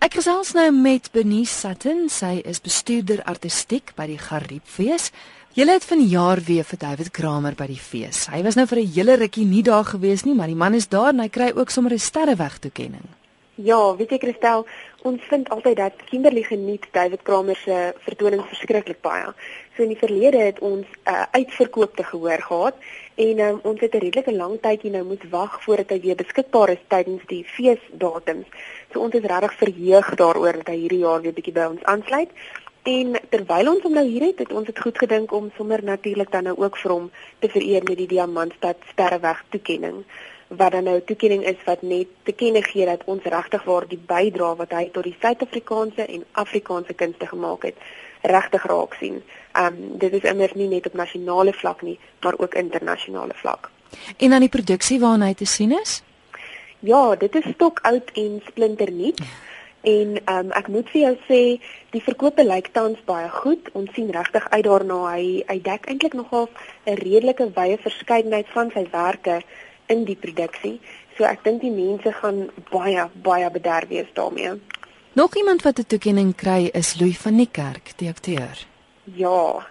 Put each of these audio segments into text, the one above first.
Ek gesels nou met Benice Sutton. Sy is bestuurder artistiek by die Gariepfees. Julle het vanjaar weer vir David Kramer by die fees. Hy was nou vir 'n hele rukkie nie daar gewees nie, maar die man is daar en hy kry ook sommer 'n sterreweg toekenning. Ja, weet jy Christel, ons vind altyd dat Kimberley geniet David Kramer se vertonings verskriklik baie. So in die verlede het ons 'n uh, uitverkoop te gehoor gehad en um, ons het 'n redelike lang tydjie nou moet wag voordat hy weer beskikbaar is tydens die feesdatums. So ons is regtig verheug daaroor dat hy hierdie jaar weer bietjie by ons aansluit. En terwyl ons hom nou hier het, het ons dit goed gedink om sommer natuurlik dan nou ook vir hom te vereer met die Diamantstad Sterreweg toekenning wat dan nou toekenning is wat net te kenne gee dat ons regtig waar die bydrae wat hy tot die Suid-Afrikaanse en Afrikaanse kunste gemaak het, regtig raak sien. Um dit is immers nie net op nasionale vlak nie, maar ook internasionale vlak. En dan die produksie waarna hy te sien is? Ja, dit is stok oud en splinternuut. En um ek moet vir jou sê, die verkope lyk tans baie goed. Ons sien regtig uit daarna. Hy hy dek eintlik nogal 'n redelike wye verskeidenheid van sywerke in die produksie. So ek dink die mense gaan baie baie bederf wees daarmee. Nog iemand wat 'n toekenning kry is Louis van die Kerk, die akteur. Ja.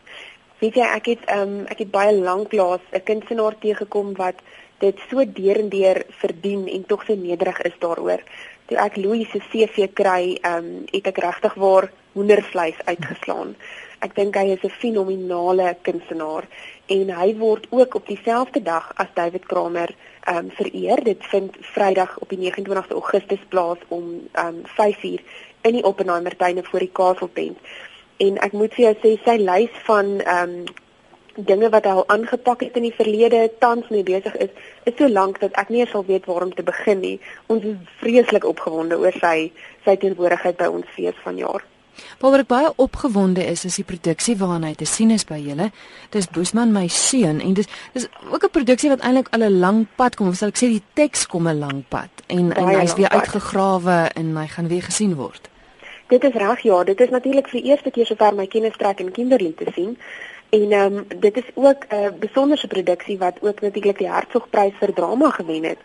Weet jy, ek het um ek het baie lank laas 'n kunstenaar teëgekom wat dit so deurendeur verdien en tog so nederig is daaroor. Toe ek Louis se CV kry, um het ek regtig waar hoendervleis uitgeslaan. Ek dink hy is 'n fenominale kunstenaar en hy word ook op dieselfde dag as David Kramer um vereer. Dit vind Vrydag op die 29ste Augustus plaas om um 5uur in die Oppenheimer tuine voor die Kaseltent. En ek moet vir jou sê sy lys van um dinge wat hy al aangepak het in die verlede tans mee besig is, is so lank dat ek nie eens sal weet waar om te begin nie. Ons is vreeslik opgewonde oor sy sy teenwoordigheid by ons fees vanjaar. Waaroor ek baie opgewonde is is die produksie waarna hy te sien is by julle. Dis Boesman my seun en dis dis ook 'n produksie wat eintlik al 'n lang pad kom, of sal ek sê die teks kom 'n lang pad en, en hy's weer uitgegrawe en hy gaan weer gesien word. Dit is reg ja, dit is natuurlik vir die eerste keer sover my kennis trek in Kimberley te sien. En ehm um, dit is ook 'n uh, besonderse produksie wat ook natuurlik die Hertzogprys vir drama gewen het.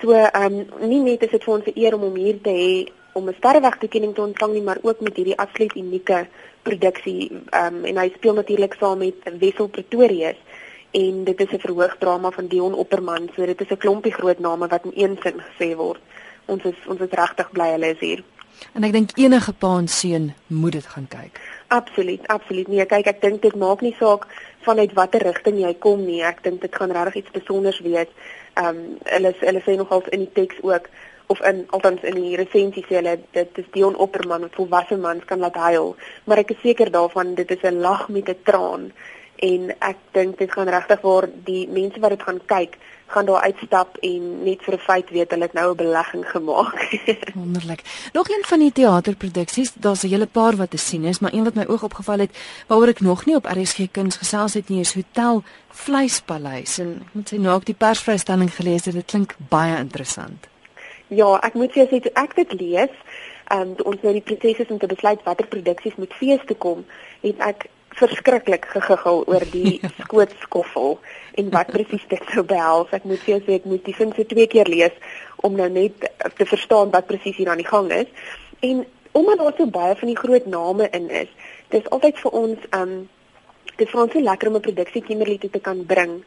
So ehm um, nie net is dit vir ons 'n eer om hom hier te hê om 'n sterreweg toekenning te ontvang nie, maar ook met hierdie absoluut unieke produksie. Ehm um, en hy speel natuurlik saam met Wessel Pretorius en dit is 'n verhoogdrama van Dion Opperman. So dit is 'n klompie groot name wat in een sin gesê word. Ons is ons is regtig bly hulle is hier. En ek dink enige pa en seun moet dit gaan kyk. Absoluut, absoluut. Nee, kyk, ek dink dit maak nie saak vanuit watter rigting jy kom nie. Ek dink dit gaan regtig iets spesiaals wees. Ehm um, hulle hulle sê nogals in die teks ook of in althans in die resensie sê hulle dit is Dion Opperman wat volwasse mans kan laat huil, maar ek is seker daarvan dit is 'n lag met 'n traan en ek dink dit gaan regtig waar die mense wat dit gaan kyk gaan daar uitstap en net vir 'n feit weet hulle het nou 'n belegging gemaak. Wonderlik. Nog een van die teaterproduksies, daar's 'n hele paar wat te sien is, maar een wat my oog opgeval het, waaroor ek nog nie op RSG Kuns gesels het nie, is Hotel Vleispaleis en ek moet sê nou ek die persvrystelling gelees het, dit klink baie interessant. Ja, ek moet sê toe ek dit lees, ehm um, ons nou die proses is om te besluit watter produksies moet fees toe kom, het ek verskriklik gegiggel oor die ja. skootskoffel en wat presies dit sou behels. Ek moet sê ek moet die sin se twee keer lees om nou net te verstaan wat presies hier aan die gang is. En omdat daar so baie van die groot name in is, dis altyd vir ons um, dit vir ons so lekker om 'n produksie Kimberley te kan bring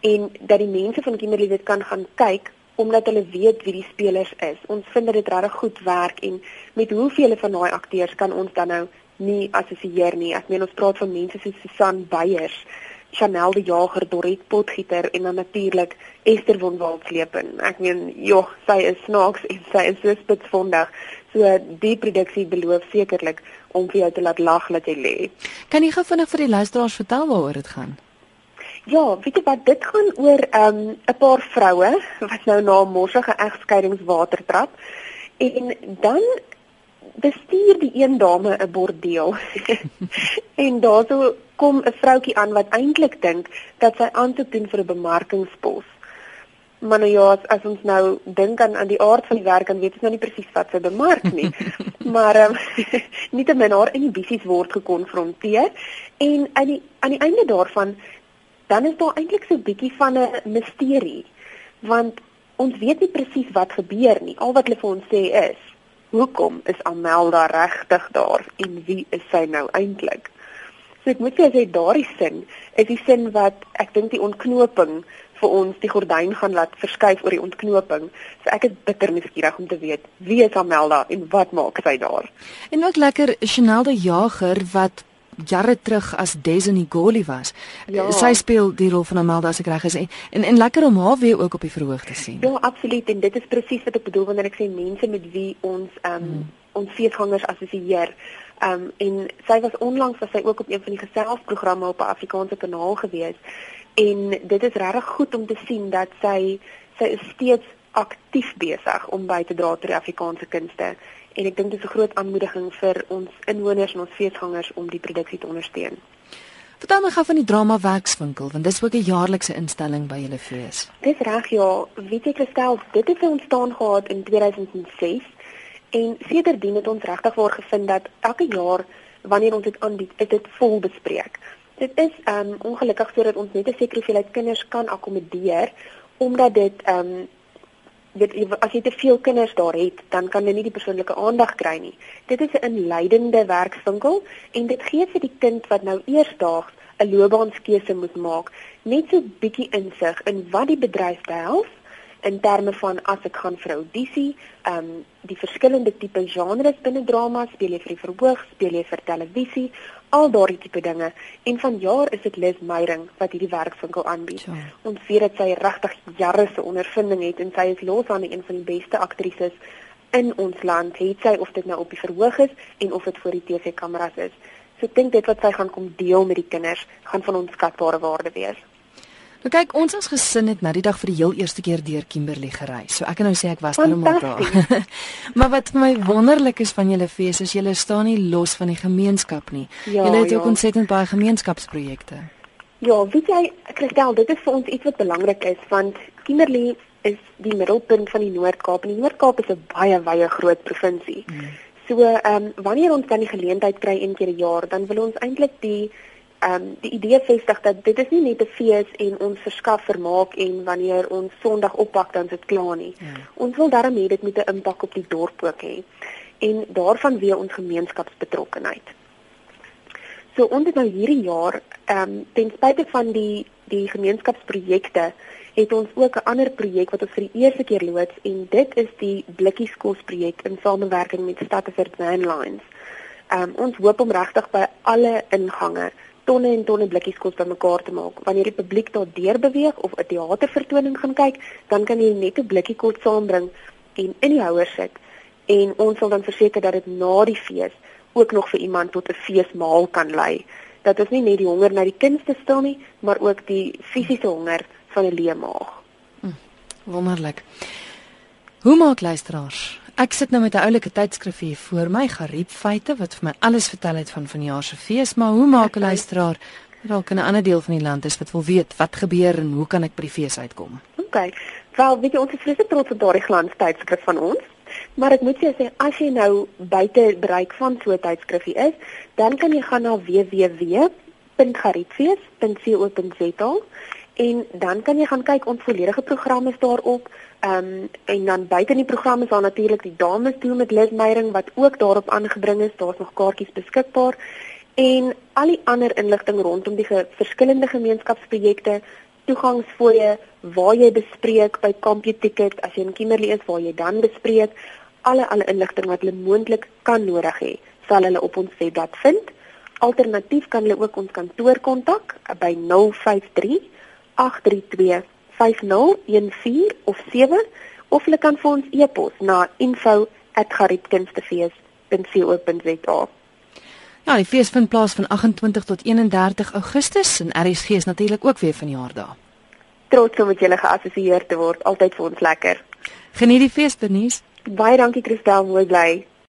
en dat die mense van Kimberley dit kan gaan kyk omdat hulle weet wie die spelers is. Ons vind dit regtig goed werk en met hoeveel van daai akteurs kan ons dan nou nie assosieer nie. Ek meen ons praat van mense soos Susan Beyers, Chanel die Jager, Dorrit Potgieter en dan natuurlik Esther von Waldslepen. Ek meen, joh, sy is snaaks en sy is so spitsvondig. So die produksie beloof sekerlik om vir jou te laat lag dat jy lê. Kan jy gou vinnig vir die luisteraars vertel waaroor dit gaan? Ja, weet jy wat dit gaan oor ehm, 'n um, paar vroue wat nou na 'n morsige egskeidingswater trap en dan bestuur die een dame 'n bordeel. en daarso kom 'n vroutjie aan wat eintlik dink dat sy aansoek doen vir 'n bemarkingspos. Maar nou ja, as, as ons nou dink aan aan die aard van die werk, dan weet ons nou nie presies wat sy bemark nie. maar ehm um, nie te min haar inhibisies word gekonfronteer en aan die aan die einde daarvan dan is daar eintlik so 'n bietjie van 'n misterie want ons weet nie presies wat gebeur nie. Al wat hulle vir ons sê is hoekom is Amelda regtig daar en wie is sy nou eintlik? So ek moet sê daardie sin is die sin wat ek dink die ontknoping vir ons die gordyn gaan laat verskuif oor die ontknoping. So ek is bitter nuuskierig om te weet wie is Amelda en wat maak sy daar? En ook lekker Chanel de Jager wat jare terug as Desini Goli was. Ja. Sy speel die rol van Amelda as ek reg is en, en en lekker om haar weer ook op die verhoog te sien. Ja, absoluut en dit is presies wat ek bedoel wanneer ek sê mense met wie ons ehm um, hmm. ons feesgangers assosieer. Ehm um, en sy was onlangs was sy ook op een van die geselsprogramme op 'n Afrikaanse kanaal gewees en dit is regtig goed om te sien dat sy sy is steeds aktief besig om by te dra tot die Afrikaanse kunste en ek dink dit is 'n groot aanmoediging vir ons inwoners en ons feesgangers om die produksie te ondersteun. Vertel my gou van die drama werkswinkel want dis ook 'n jaarlikse instelling by julle fees. Dis reg ja, weet jy Christel, dit het ontstaan gehad in 2006 en sedertdien het ons regtig waar gevind dat elke jaar wanneer ons dit aanbied, is dit vol bespreek. Dit is um ongelukkig sodat ons net 'n sekere hoeveelheid kinders kan akkommodeer omdat dit um dit as jy te veel kinders daar het, dan kan hulle nie die persoonlike aandag kry nie. Dit is 'n inleidende werkswinkel en dit gee vir die kind wat nou eersdaags 'n loopbaanskeuse moet maak, net so bietjie insig in wat die bedryf behels in terme van as ek gaan vir audisie, ehm um, die verskillende tipe genres binne drama, speel jy vir die verhoog, speel jy vir televisie, al daardie tipe dinge. En vanjaar is dit Les Meyering wat hierdie werkswinkel aanbied. Ja. Ons weet dat sy regtig jare se ondervinding het en sy is los aan een van die beste aktrises in ons land. Het sy of dit nou op die verhoog is en of dit voor die TV-kameras is. So ek dink dit wat sy gaan kom deel met die kinders gaan van onskatbare waarde wees. Nou kyk, ons as gesin het nou die dag vir die heel eerste keer deur Kimberley gery. So ek kan nou sê ek was maar daar. maar wat vir my wonderlik is van julle fees is julle staan nie los van die gemeenskap nie. Ja, julle het ja. ook ontsettend baie gemeenskapsprojekte. Ja, weet jy, Christel, dit is vir ons iets wat belangrik is want Kimberley is die middelpunt van die Noord-Kaap en die Noord-Kaap is 'n baie baie groot provinsie. Hmm. So, ehm um, wanneer ons dan die geleentheid kry een keer 'n jaar, dan wil ons eintlik die ehm um, die idee vestig dat dit is nie net 'n fees en ons verskaf vermaak en wanneer ons Sondag oppak dan is dit klaar nie. Ja. Ons wil daarmee dit met 'n impak op die dorp ook hê en daarvan weer ons gemeenskapsbetrokkenheid. So ons het nou hierdie jaar ehm um, ten spyte van die die gemeenskapsprojekte het ons ook 'n ander projek wat ons vir die eerste keer loods en dit is die blikkieskos projek in samewerking met Stadteford Van Lines. Ehm um, ons hoop om regtig by alle ingange tonne en tonne blikkies kos bymekaar te maak. Wanneer die publiek daar deur beweeg of 'n teatervertoning gaan kyk, dan kan jy net 'n blikkie kos saambring en in die houer sit en ons sal dan verseker dat dit na die fees ook nog vir iemand tot 'n feesmaal kan lei. Dat ons nie net die honger na die kunste stil nie, maar ook die fisiese honger van 'n leë maag. Hm, wonderlik. Hoe maak luisteraars Ek sit nou met 'n oulike tydskrif hier voor my, Gariep feite wat vir my alles vertel het van vanjaar se fees, maar hoe maak 'n luisteraar dalk in 'n ander deel van die land is wat wil weet wat gebeur en hoe kan ek by die fees uitkom? OK. Wel, weet jy ons is vreeslik trots op daardie glans tydskrif van ons. Maar ek moet jou sê as jy nou buite bereik van so 'n tydskrifie is, dan kan jy gaan na www.gariepfees.co.za en dan kan jy gaan kyk ons volledige program is daarop. Ehm um, en dan buite in die program is daar natuurlik die dames toe met Liz Meyering wat ook daarop aangebring is. Daar's nog kaartjies beskikbaar en al die ander inligting rondom die ge verskillende gemeenskapsprojekte, toegangsfooie waar jy bespreek by CompuTicket as jy in Kimberley is waar jy dan bespreek alle alle inligting wat hulle moontlik kan nodig hê, sal hulle op ons webblad vind. Alternatief kan hulle ook ons kantoor kontak by 053 832 5014 of 7 of hulle kan vir ons e-pos na info@gariepkunstefees.co.za. Ja, die fees vind plaas van 28 tot 31 Augustus en RSG is natuurlik ook weer van jaar daar. Trots om met julle geassosieer te word, altyd vir ons lekker. Geniet die fees, Bernice. Baie dankie Christel, mooi bly.